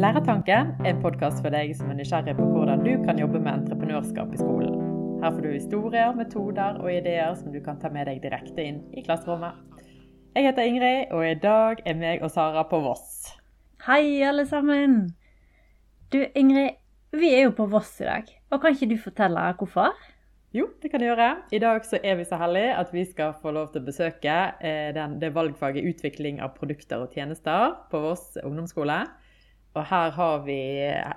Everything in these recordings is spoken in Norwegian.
Læretanken er en podkast for deg som er nysgjerrig på hvordan du kan jobbe med entreprenørskap i skolen. Her får du historier, metoder og ideer som du kan ta med deg direkte inn i klasserommet. Jeg heter Ingrid, og i dag er meg og Sara på Voss. Hei, alle sammen. Du, Ingrid, vi er jo på Voss i dag. Og kan ikke du fortelle hvorfor? Jo, det kan jeg gjøre. I dag så er vi så heldige at vi skal få lov til å besøke eh, den, det valgfaget utvikling av produkter og tjenester på Voss ungdomsskole. Og her har vi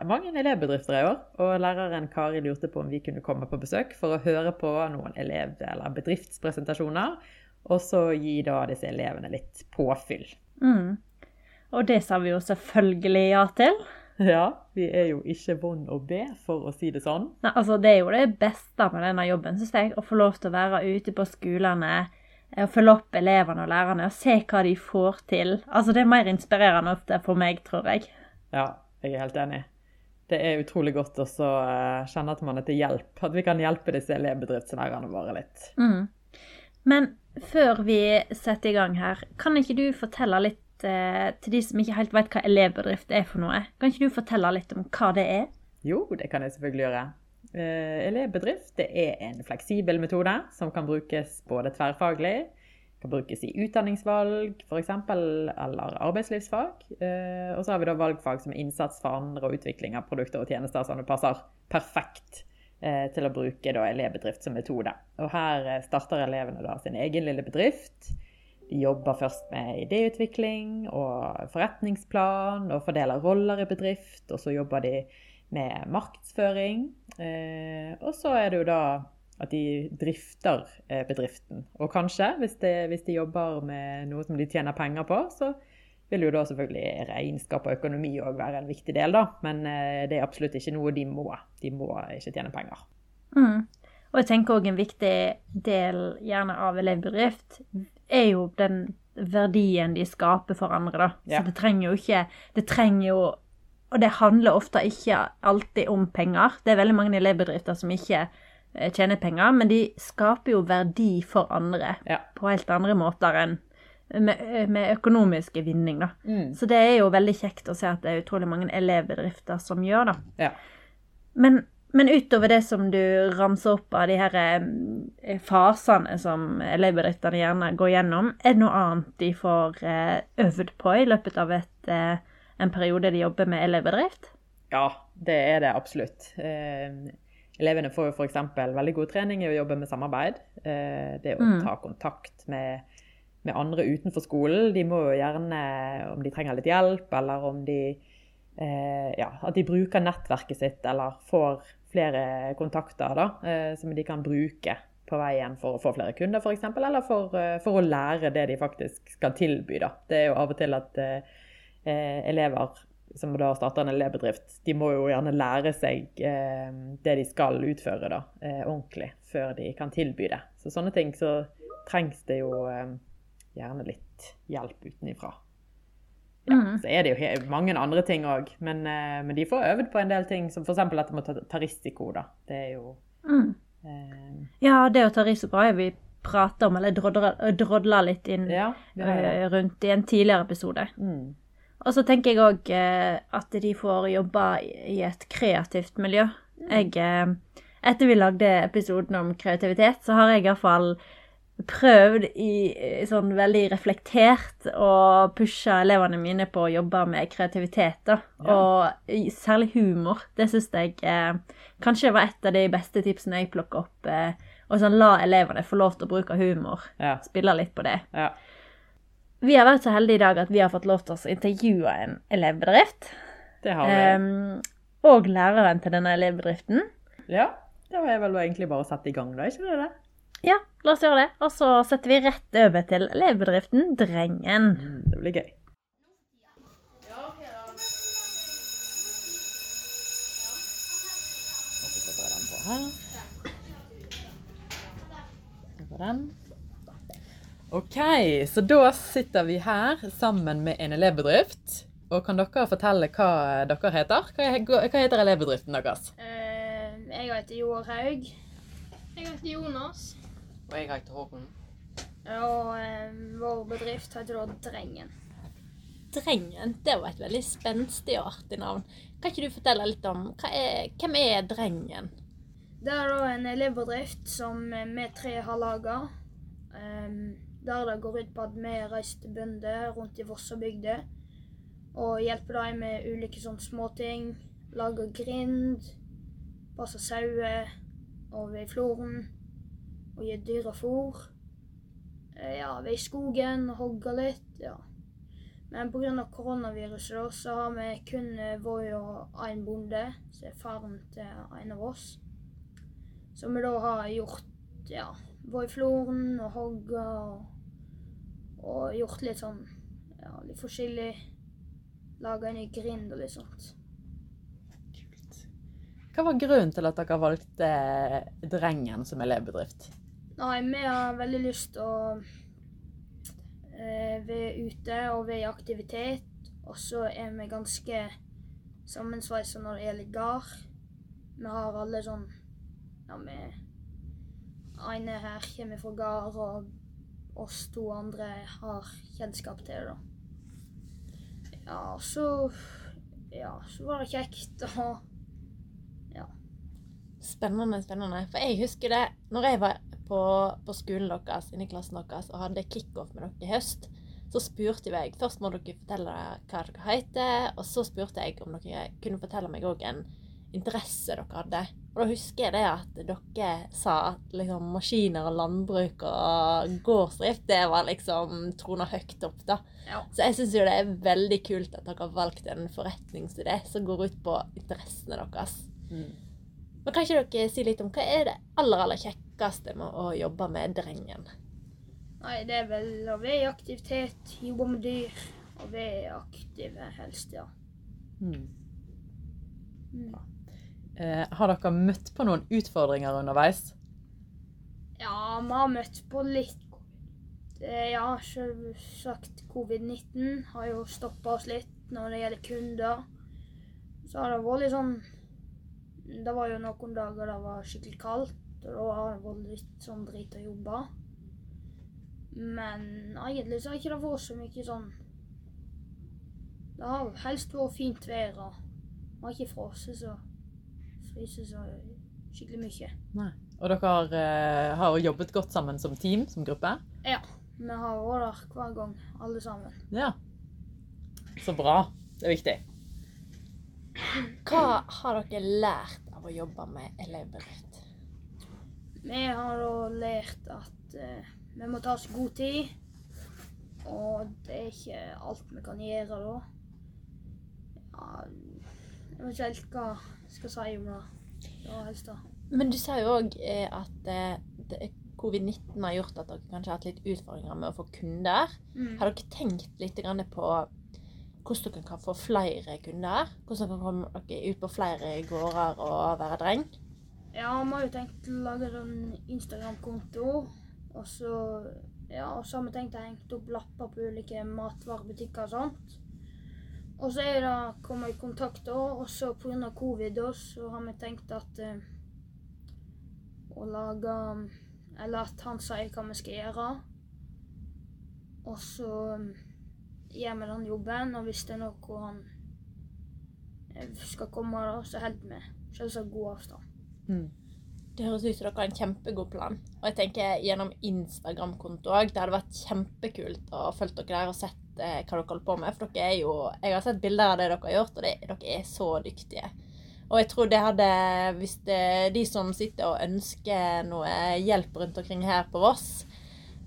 mange elevbedrifter i år. Og læreren Kari lurte på om vi kunne komme på besøk for å høre på noen elev- eller bedriftspresentasjoner. Og så gi da disse elevene litt påfyll. Mm. Og det sa vi jo selvfølgelig ja til. Ja, vi er jo ikke vond å be, for å si det sånn. Nei, altså Det er jo det beste med denne jobben, syns jeg. Å få lov til å være ute på skolene og følge opp elevene og lærerne og se hva de får til. Altså Det er mer inspirerende ofte for meg, tror jeg. Ja, jeg er helt enig. Det er utrolig godt å uh, kjenne at man er til hjelp. At vi kan hjelpe disse elevbedriftslærerne våre litt. Mm. Men før vi setter i gang her, kan ikke du fortelle litt eh, til de som ikke helt vet hva elevbedrift er for noe? Kan ikke du fortelle litt om hva det er? Jo, det kan jeg selvfølgelig gjøre. Eh, elevbedrift det er en fleksibel metode som kan brukes både tverrfaglig kan brukes i utdanningsvalg f.eks., eller arbeidslivsfag. Eh, og så har vi da valgfag som innsats for andre og utvikling av produkter og tjenester som passer perfekt eh, til å bruke da elevbedrift som metode. Og her eh, starter elevene da sin egen lille bedrift. De jobber først med idéutvikling og forretningsplan og fordeler roller i bedrift. Og så jobber de med markedsføring. Og så er det jo da at de drifter eh, bedriften. Og kanskje, hvis, de, hvis, de jobber med noe som de tjener penger på, så vil jo da selvfølgelig regnskap og økonomi òg være en viktig del, da. Men eh, det er absolutt ikke noe de må. De må ikke tjene penger. Mm. Og jeg tenker òg en viktig del gjerne av elevbedrift er jo den verdien de skaper for andre, da. Ja. Så det trenger jo ikke Det trenger jo Og det handler ofte ikke alltid om penger. Det er veldig mange elevbedrifter som ikke tjener penger, men de skaper jo verdi for andre ja. på helt andre måter enn med, eh, med økonomiske vinning, da. Mm. Så det er jo veldig kjekt å se at det er utrolig mange elevbedrifter som gjør det. Ja. Men, men, utover det som du ramser opp av de her eh, fasene som elevbedriftene gjerne går gjennom, er det noe annet de får øvd på i løpet av et, en periode de jobber med elevbedrift? Ja, det er det absolutt. Elevene får jo f.eks. veldig god trening i å jobbe med samarbeid. Eh, det å mm. ta kontakt med, med, andre utenfor skolen. De må jo gjerne, om de trenger litt hjelp, eller om de eh, Ja, at de bruker nettverket sitt, eller får flere kontakter da, eh, som de kan bruke på veien for å få flere kunder, f.eks., eller for, for, å lære det de faktisk skal tilby. Da. Det er jo av og til at elever som da starter en elevbedrift, de må jo gjerne lære seg eh, det de skal utføre da, eh, ordentlig, før de kan tilby det. Så sånne ting så trengs det jo eh, gjerne litt hjelp utenifra. Ja, mm. Så er det jo mange andre ting òg, men, eh, men, de får øvd på en del ting, som f.eks. at de må ta, ta, risiko. da. Det er jo mm. Eh, ja, det å ta risiko har vi prata om, eller drodla litt inn ja, eh, rundt i en tidligere episode. Mm. Og så tenker jeg òg eh, at de får jobbe i et kreativt miljø. Jeg, eh, etter vi lagde episoden om kreativitet, så har jeg iallfall prøvd i sånn veldig reflektert å pushe elevene mine på å jobbe med kreativitet. da. Ja. Og særlig humor. Det syns jeg eh, kanskje var et av de beste tipsene jeg plukka opp. Eh, og sånn la elevene få lov til å bruke humor. Ja. Spille litt på det. Ja. Vi har vært så heldige i dag at vi har fått lov til å intervjue en elevbedrift. Det har vi. Um, og læreren til denne elevbedriften. Ja, det var vel egentlig bare å sette i gang, da, ikke det? det? Ja, la oss gjøre det. Og så setter vi rett over til elevbedriften Drengen. Mm, det blir gøy. Her. Den. OK, så da sitter vi her sammen med en elevbedrift. Og kan dere fortelle hva dere heter? Hva, heter elevbedriften deres? Uh, jeg heter Joar Haug. Jeg heter Jonas. Og jeg heter Håkon. Og uh, vår bedrift heter da Drengen. Drengen, det var et veldig spenstig og artig navn. Kan ikke du fortelle litt om er, hvem er Drengen? Det er da en elevbedrift som vi tre har laga. Um, der det går ut på at vi reiser til bønder rundt i Vossabygda og hjelper dem med ulike sånne småting. Lager grind, passer sauer over i floren og gir dyra fôr. Eh, ja, vi er i skogen og hogger litt. ja. Men pga. koronaviruset så har vi kun eh, og én bonde, som er faren til en av oss. Som vi da har gjort ja, Voi-floren og hogga og, og, gjort litt sånn ja, litt forskjellig. Laga en ny grind og litt sånt. Kult. Hva var grunnen til at dere valgte Drengen som elevbedrift? Nei, vi har veldig lyst til å Eh, vi er ute og vi er i aktivitet. Og så er vi ganske sammensveisa når det gjelder gard. Vi har alle sånn Ja, vi ene her kommer fra gard, og oss to andre har kjennskap til det, da. Ja, så Ja, så var det kjekt og Ja. Spennende, spennende. For jeg husker det når jeg var på, på skolen deres, inne i klassen deres, og hadde kickoff med dere i høst, så spurte jeg Først må dere fortelle hva dere heter, og så spurte jeg om dere kunne fortelle meg òg en interesse dere hadde. Og da husker jeg det at dere sa at liksom, maskiner og landbruk og gårdsdrift, det var liksom trona høyt opp, da. Ja. Så jeg syns jo det er veldig kult at dere har valgt en forretningsidé som går ut på interessene deres. Mm. Men kan ikke dere si litt om hva er det aller, aller kjekkeste med å jobbe med Drengen? Nei, det er vel å være i aktivitet, jobbe med dyr og være aktive helst, ja. Mm. Mm. Eh, har dere møtt på noen utfordringer underveis? Ja, vi har møtt på litt eh, Ja, selvsagt covid-19 har jo stoppa oss litt når det gjelder kunder. Så har det vært litt sånn det var jo noen dager det var skikkelig kaldt, og da har det vært litt sånn drit å jobbe. Men egentlig så har ikke det vært så mye sånn Det har helst vært fint vær, og vi har ikke frosset så fryst så skikkelig mye. Nei. Og dere uh, har jobbet godt sammen som team, som gruppe? Ja. Vi har vært der hver gang, alle sammen. Ja. Så bra. Det er viktig. Hva har dere lært av å jobbe med elevbedrift? Vi har da lært at uh, vi må ta oss god tid. Og det er ikke alt vi kan gjøre da. Ja, jeg vet ikke helt hva jeg skal si om det. det helst da. Men du sa jo òg eh, at eh, covid-19 har gjort at dere kanskje har hatt litt utfordringer med å få kunder. Mm. Har dere tenkt litt på hvordan dere kan få flere kunder? Hvordan dere kan komme dere ut på flere gårder og være dreng? Ja, vi har jo tenkt å lage en Instagram-konto. Og så ja, har vi tenkt å henge opp lapper på ulike matvarebutikker og sånt. Og så er det kommet i kontakt, òg, og så pga. covid også, så har vi tenkt at eh, Å lage Eller at han sier hva vi skal gjøre. Og så gjør vi den jobben, og hvis det er noe han eh, skal komme, da, så holder vi selvsagt god avstand. Mm. Det høres ut som dere har en kjempegod plan. Og jeg tenker gjennom Instagram-konto òg. Det hadde vært kjempekult å følge dere der og sett eh, hva dere holder på med. For dere er jo Jeg har sett bilder av det dere har gjort, og det, dere er så dyktige. Og jeg tror det hadde Hvis det, de som sitter og ønsker noe hjelp rundt omkring her på Voss,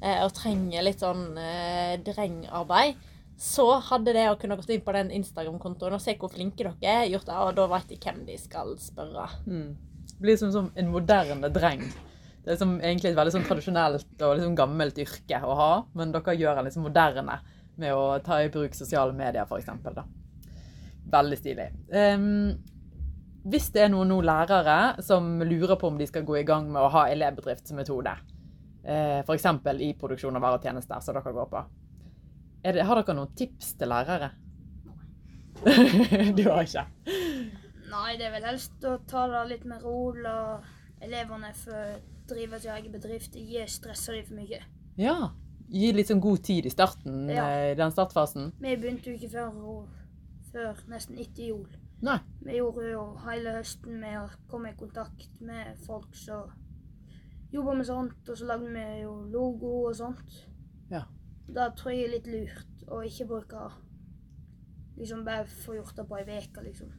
eh, og trenger litt sånn eh, drengarbeid, så hadde det å kunne gått inn på den Instagram-kontoen og se hvor flinke dere er, gjort det, og da vet de hvem de skal spørre. Mm. Det blir som, som, en moderne dreng. Det er som egentlig et veldig sånn tradisjonelt og liksom gammelt yrke å ha, men dere gjør en liksom moderne med å ta i bruk sosiale medier, f.eks. Veldig stilig. Um, hvis det er noen nå lærere som lurer på om de skal gå i gang med å ha elevbedriftsmetode, uh, f.eks. i produksjon av varer og tjenester, som dere går på, det, har dere noen tips til lærere? du har ikke? Nei, det er vel helst å ta det litt med ro. La elevene få drive sin egen bedrift. Ikke stresse dem for mye. Ja, gi litt sånn god tid i starten, Ja. eh, i den startfasen? Vi begynte jo ikke før, før nesten etter jul. Nei. Vi gjorde jo hele høsten med å komme i kontakt med folk som jobba med sånt, og så lagde vi jo logo og sånt. Ja. Da tror jeg det er litt lurt å ikke bruke liksom bare få gjort det på ei uke, liksom.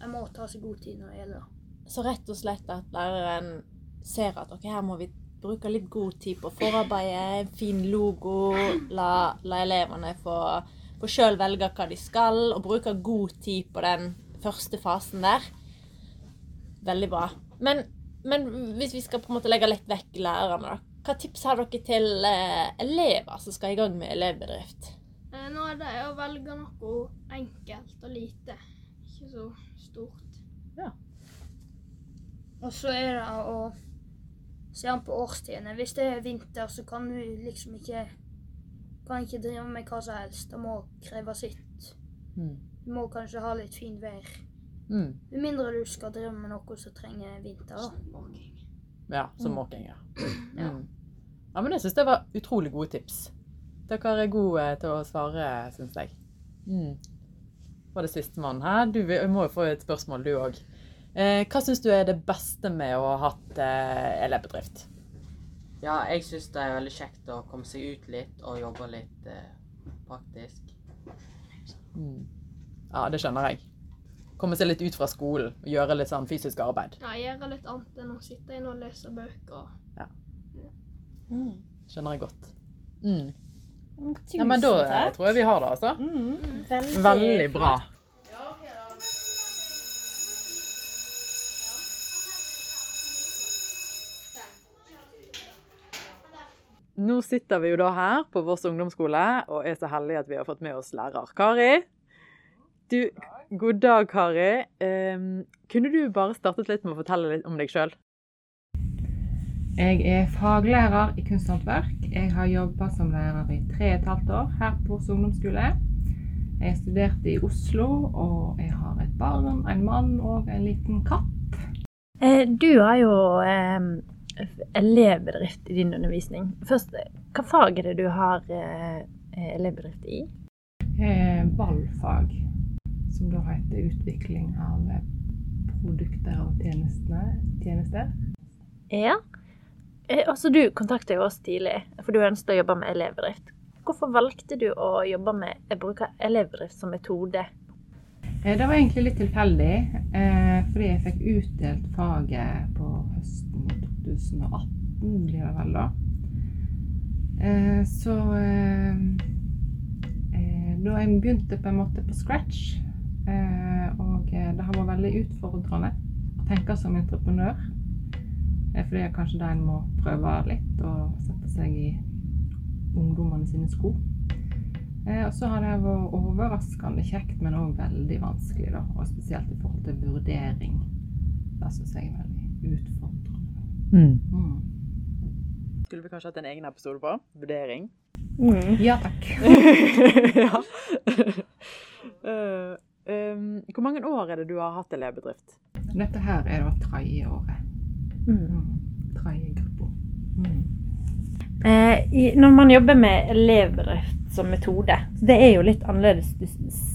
Jeg må ta seg god tid når det gjelder det. Så rett og slett at læreren ser at ok, her må vi bruke litt god tid på forarbeidet, en fin logo, la, la elevene få, få sjøl velge hva de skal, og bruke god tid på den første fasen der. Veldig bra. Men, men hvis vi skal på en måte legge litt vekk lærerne, da. Hva tips har dere til eh, elever som skal i gang med elevbedrift? Eh, Nå er det å velge noe enkelt og lite. Ikke så stort. Og så er det å se an på årstidene. Hvis det er vinter, så kan du liksom ikke kan ikke drive med hva som helst. Det må kreve sitt. Mm. Du må kanskje ha litt fint vær. Mm. Med mindre du skal drive med noe som trenger vinter. da. Ja, som måking, ja. Ja. Mm. Ja, men jeg syns det var utrolig gode tips. Dere er gode til å svare, syns jeg. Mm. Var det sistemann her? Du vi må jo få et spørsmål, du òg. Eh, hva syns du er det beste med å ha hatt eh, elevbedrift? Ja, jeg syns det er veldig kjekt å komme seg ut litt og jobbe litt eh, praktisk. Mm. Ja, det skjønner jeg. Komme seg litt ut fra skolen og gjøre litt sånn fysisk arbeid. Ja, gjøre litt annet enn å sitte inne og lese bøker. Skjønner jeg godt. Mm. Tusen Ja, men da takk. tror jeg vi har det, altså. Mm, veldig, Veldig bra. Nå sitter vi jo da her på Voss ungdomsskole og er så heldige at vi har fått med oss lærer Kari. Du, god dag, Kari. Um, kunne du bare startet litt med å fortelle litt om deg sjøl? Jeg er faglærer i kunsthåndverk. Jeg har jobba som lærer i tre og et halvt år her på Voss ungdomsskole. Jeg studerte i Oslo, og jeg har et barn, en mann og en liten katt. Eh, Du har jo eh, elevbedrift i din undervisning. Først, eh, hva fag er det du har eh, elevbedrift i? Eh, Valgfag, som da heter utvikling av eh, produkter og tjenester. Ja. Eh, altså, du kontakta jo oss tidlig, for du ønsket å jobbe med elevbedrift. Hvorfor valgte du å jobbe med å bruke elevbedrift som metode? Eh, Det var egentlig litt tilfeldig, eh, fordi jeg fikk utdelt faget på 2018, blir det vel da. Eh, Så eh, eh, da jeg begynte på en måte på scratch, og det har vært veldig utfordrende å tenke som entreprenør. For Fordi er kanskje da en må prøve litt og sette seg i ungdommene sine sko. Og så har det vært overraskende kjekt, men òg veldig vanskelig. da, Og spesielt i forhold til vurdering. Det syns jeg er veldig utfordrende. Mm. Skulle vi kanskje hatt en egen episode på? Vurdering. Ja takk. ja. uh, um, hvor mange år er det du har hatt elevbedrift? Dette her er da tredje året. Mm. Tredje gruppa. Mm. Eh, når man jobber med elevbedrift som metode, så det er jo litt annerledes, du,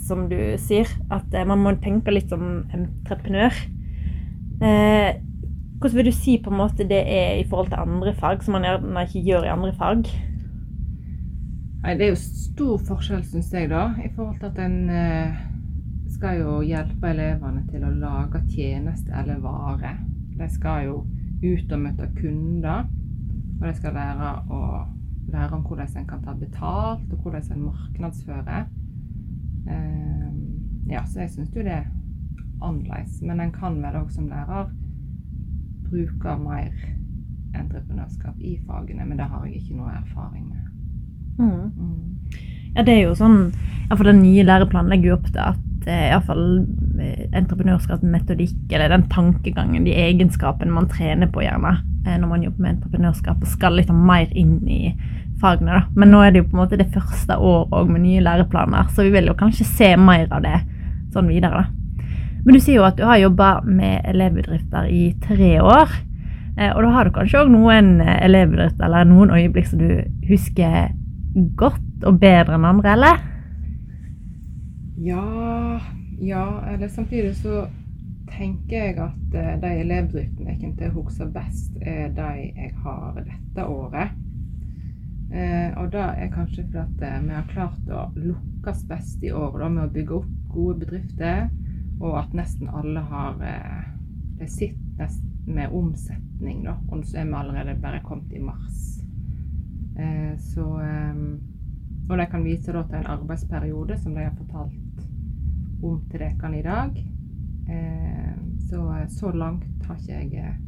som du sier, at eh, man må tenke litt som entreprenør. Eh, hvordan vil du si på en måte det er i forhold til andre fag, som man gjerne ikke gjør i andre fag? Nei, det er jo stor forskjell, syns jeg, da, i forhold til at en eh, skal jo hjelpe elevene til å lage tjeneste eller vare. De skal jo ut og møte kunder, og de skal lære, å, lære om hvordan en kan ta betalt, og hvordan en markedsfører. Eh, ja, så jeg syns jo det er annerledes. Men en kan vel òg som lærer bruke mer entreprenørskap i fagene, men det har jeg ikke noe erfaring med. Mm. Ja, det er jo sånn Iallfall den nye læreplanen legger jo opp til at eh, iallfall entreprenørskapsmetodikk, eller den tankegangen, de egenskapene man trener på gjerne eh, når man jobber med entreprenørskap, skal liksom mer inn i fagene. da. Men nå er det jo på en måte det første året òg med nye læreplaner, så vi vil jo kanskje se mer av det sånn videre. da. Men du sier jo at du har jobba med elevbedrifter i tre år. Eh, og da har du kanskje òg noen eh, elevbedrifter eller noen øyeblikk som du husker godt og bedre enn andre, eller? Ja, ja eller samtidig så tenker jeg at eh, de elevbedriftene jeg kommer til å huske best, er de jeg har dette året. Eh, og det er kanskje fordi vi har klart å lukkes best i år da, med å bygge opp gode bedrifter, og at nesten alle har eh, Det sitter nesten med omsetning, da, og så er vi allerede bare kommet i mars. Eh, så eh, Og de kan vise da til en arbeidsperiode som de har fortalt om til dere i dag. Eh, så, så langt har ikke jeg eh,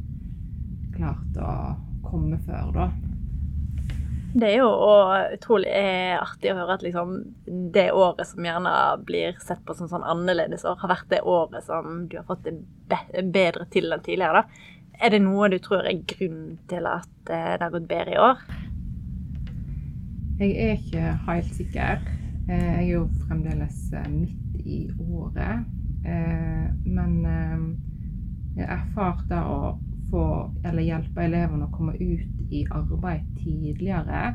klart å komme før, da. Det er jo utrolig eh, artig å høre at liksom det året som gjerne blir sett på som sånn annerledes år, har vært det året som du har fått det bedre til enn tidligere. da. Er det noe du tror er grunnen til at det har gått bedre i år? Jeg er ikke helt sikker. Jeg er jo fremdeles midt i året. Men jeg har erfart det å få, eller hjelpe elevene å komme ut i arbeid tidligere.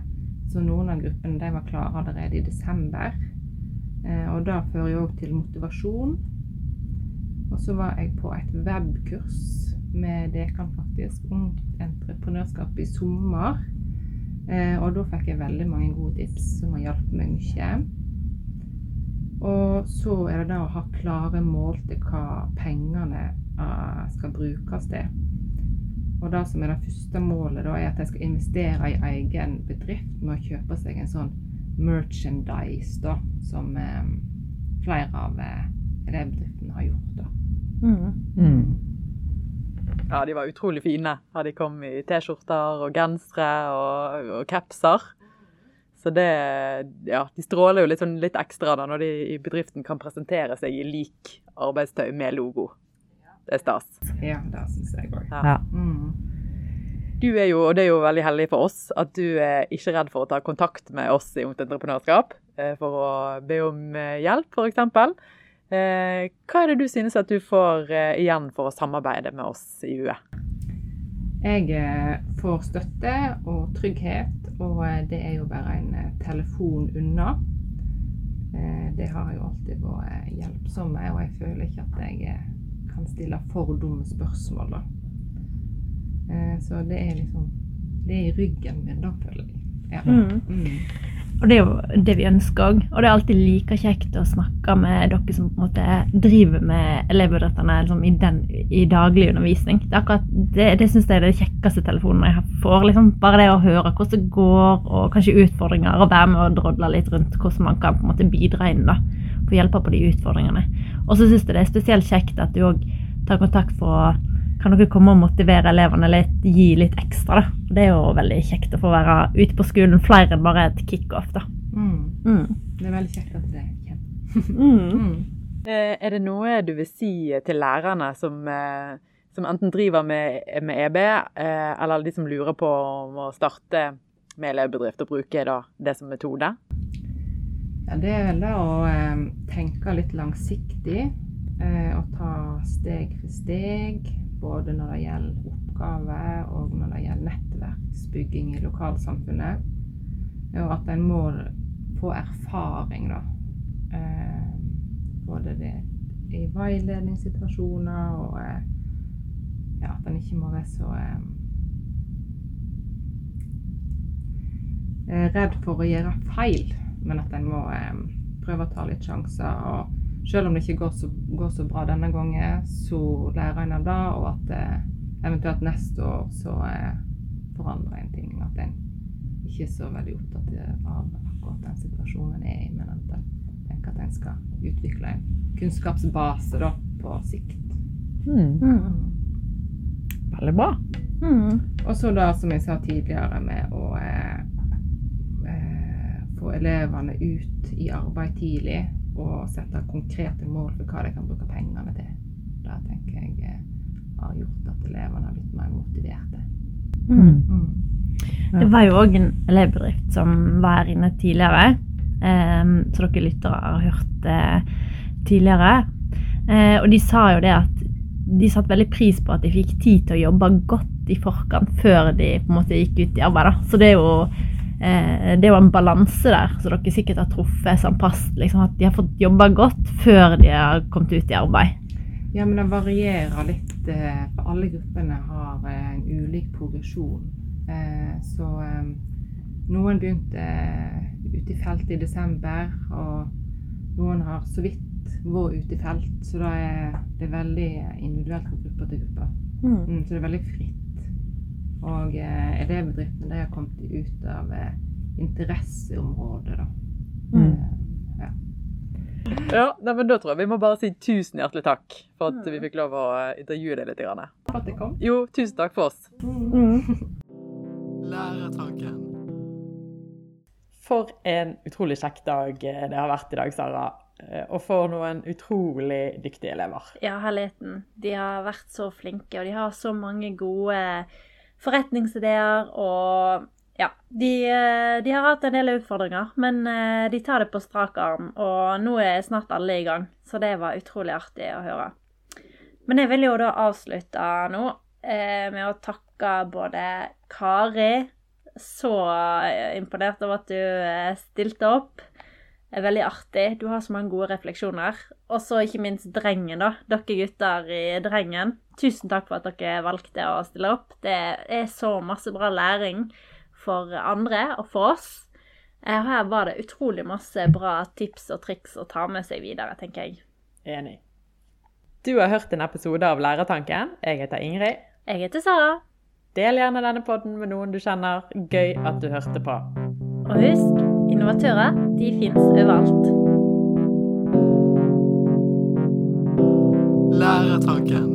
Så noen av gruppene de var klare allerede i desember. Og det fører jo òg til motivasjon. Og så var jeg på et webkurs med Dekan, faktisk, Ungt entreprenørskap i sommer. og da fikk jeg veldig mange gode tips som har hjulpet meg mye. Og så er det det å ha klare mål til hva pengene skal brukes til. Og det som er det første målet, da, er at jeg skal investere i egen bedrift med å kjøpe seg en sånn merchandise, da, som eh, flere av eh, elevbedriftene har gjort. da. Mm. Ja, de var utrolig fine. Ja, de kom i T-skjorter og gensere og, og capser. Så det Ja, de stråler jo litt, sånn, litt ekstra da, når de i bedriften kan presentere seg i lik arbeidstøy med logo. Det er stas. Ja, det syns jeg òg. Ja. Mm. Du er jo, og det er jo veldig heldig for oss, at du er ikke redd for å ta kontakt med oss i Ungt Entreprenørskap eh, for å be om eh, hjelp, f.eks. Eh, hva er det du synes at du får igjen for å samarbeide med oss i UE? Jeg får støtte og trygghet, og det er jo bare en telefon unna. Det har jeg jo alltid vært hjelpsomme, og jeg føler ikke at jeg kan stille for dumme spørsmål, da. Så det er liksom Det er i ryggen min, da, føler jeg. Ja. Mm. Mm. Og det er jo det vi ønsker òg. Og det er alltid like kjekt å snakke med dere som på en måte driver med elevbedriftene liksom, i, den, i daglig undervisning. Det, akkurat, det, det syns jeg er det kjekkeste telefonen jeg får. Liksom, bare det å høre hvordan det går, og kanskje utfordringer, og være med og drodle litt rundt hvordan man kan på en måte bidra inn. da, Få hjelpe på de utfordringene. Og så syns jeg det er spesielt kjekt at du òg tar kontakt for å kan dere komme og motivere elevene litt, gi litt ekstra. da. Det er jo veldig kjekt å få være ute på skolen flere enn bare et kickoff. da. Mm. Mm. Det er veldig kjekt at det er kjent. Mm. Eh, Er det noe du vil si til lærerne som, eh, som enten driver med, med EB, eh, eller de som lurer på om å starte med elevbedrift og bruke da, det som metode? Ja, det er vel det å eh, tenke litt langsiktig eh, og ta steg for steg. Både når det gjelder oppgaver og når det gjelder nettverksbygging i lokalsamfunnet. Og at en må få erfaring, da. Eh, både det i veiledningssituasjoner og eh, ja, at en ikke må være så eh, redd for å gjøre feil, men at en må eh, prøve å ta litt sjanser. Og selv om det ikke går så, går så bra denne gangen, så lærer en av det, og at eh, eventuelt neste år så eh, forandrer en ting. At en ikke er så veldig opptatt av akkurat den situasjonen en er i, men at en tenker at en skal utvikle en kunnskapsbase da, på sikt. Mm. Mm. Veldig bra. Mm. Og så da, som jeg sa tidligere, med å elevene ut i arbeid tidlig og sette konkrete mål for hva de kan bruke pengene til. Det tenker jeg eh, har gjort at elevene har blitt mer motiverte. Mm. Mm. Det var jo òg en elevbedrift som var her inne tidligere, eh, så dere lyttere har hørt det tidligere. Eh, og de sa jo det at de satte veldig pris på at de fikk tid til å jobbe godt i forkant før de på en måte gikk ut i arbeid. Da. Så det er jo eh, det er jo en balanse der, så dere sikkert har truffet sånn pass. Liksom, at de har fått jobba godt før de har kommet ut i arbeid. Ja, men det varierer litt. eh, For alle gruppene har eh, en ulik progresjon. Eh, Så noen begynte ute i felt i desember, og noen har så vidt vært ute i felt. Så da er det veldig individuelt fra gruppe til gruppe. Mm, så det er veldig fritt. Og eh, elevbedriftene de har kommet ut av eh, interesseområdet, da. Mm. Eh, ja. Ja, nei, men Da tror jeg vi må bare si tusen hjertelig takk for at vi fikk lov å eh, intervjue deg litt. Grann. For at det kom. Jo, tusen takk for oss. Lærertanken. For en utrolig kjekk dag det har vært i dag, Sara. Eh, Og for noen utrolig dyktige elever. Ja, herligheten. De har vært så flinke, og de har så mange gode forretningsideer. Og ja, de, eh, de har hatt en del utfordringer, men eh, de tar det på strak arm. Og nå er snart alle i gang, så det var utrolig artig å høre. Men jeg vil jo da avslutte nå eh, med å takke både Kari Så imponert over at du stilte opp. Er veldig artig. Du har så mange gode refleksjoner. Og så ikke minst drengen, da. Dere gutter i Drengen. Tusen takk for at dere valgte å stille opp. Det er så masse bra læring for andre og for oss. Eh, og Her var det utrolig masse bra tips og triks å ta med seg videre, tenker jeg. Enig. Du har hørt en episode av Lærertanken. Jeg heter Ingrid. Jeg heter Sara. Del gjerne denne podden med noen du kjenner. Gøy at du hørte på. Og husk, innovatører, de fins overalt. Lærertanken.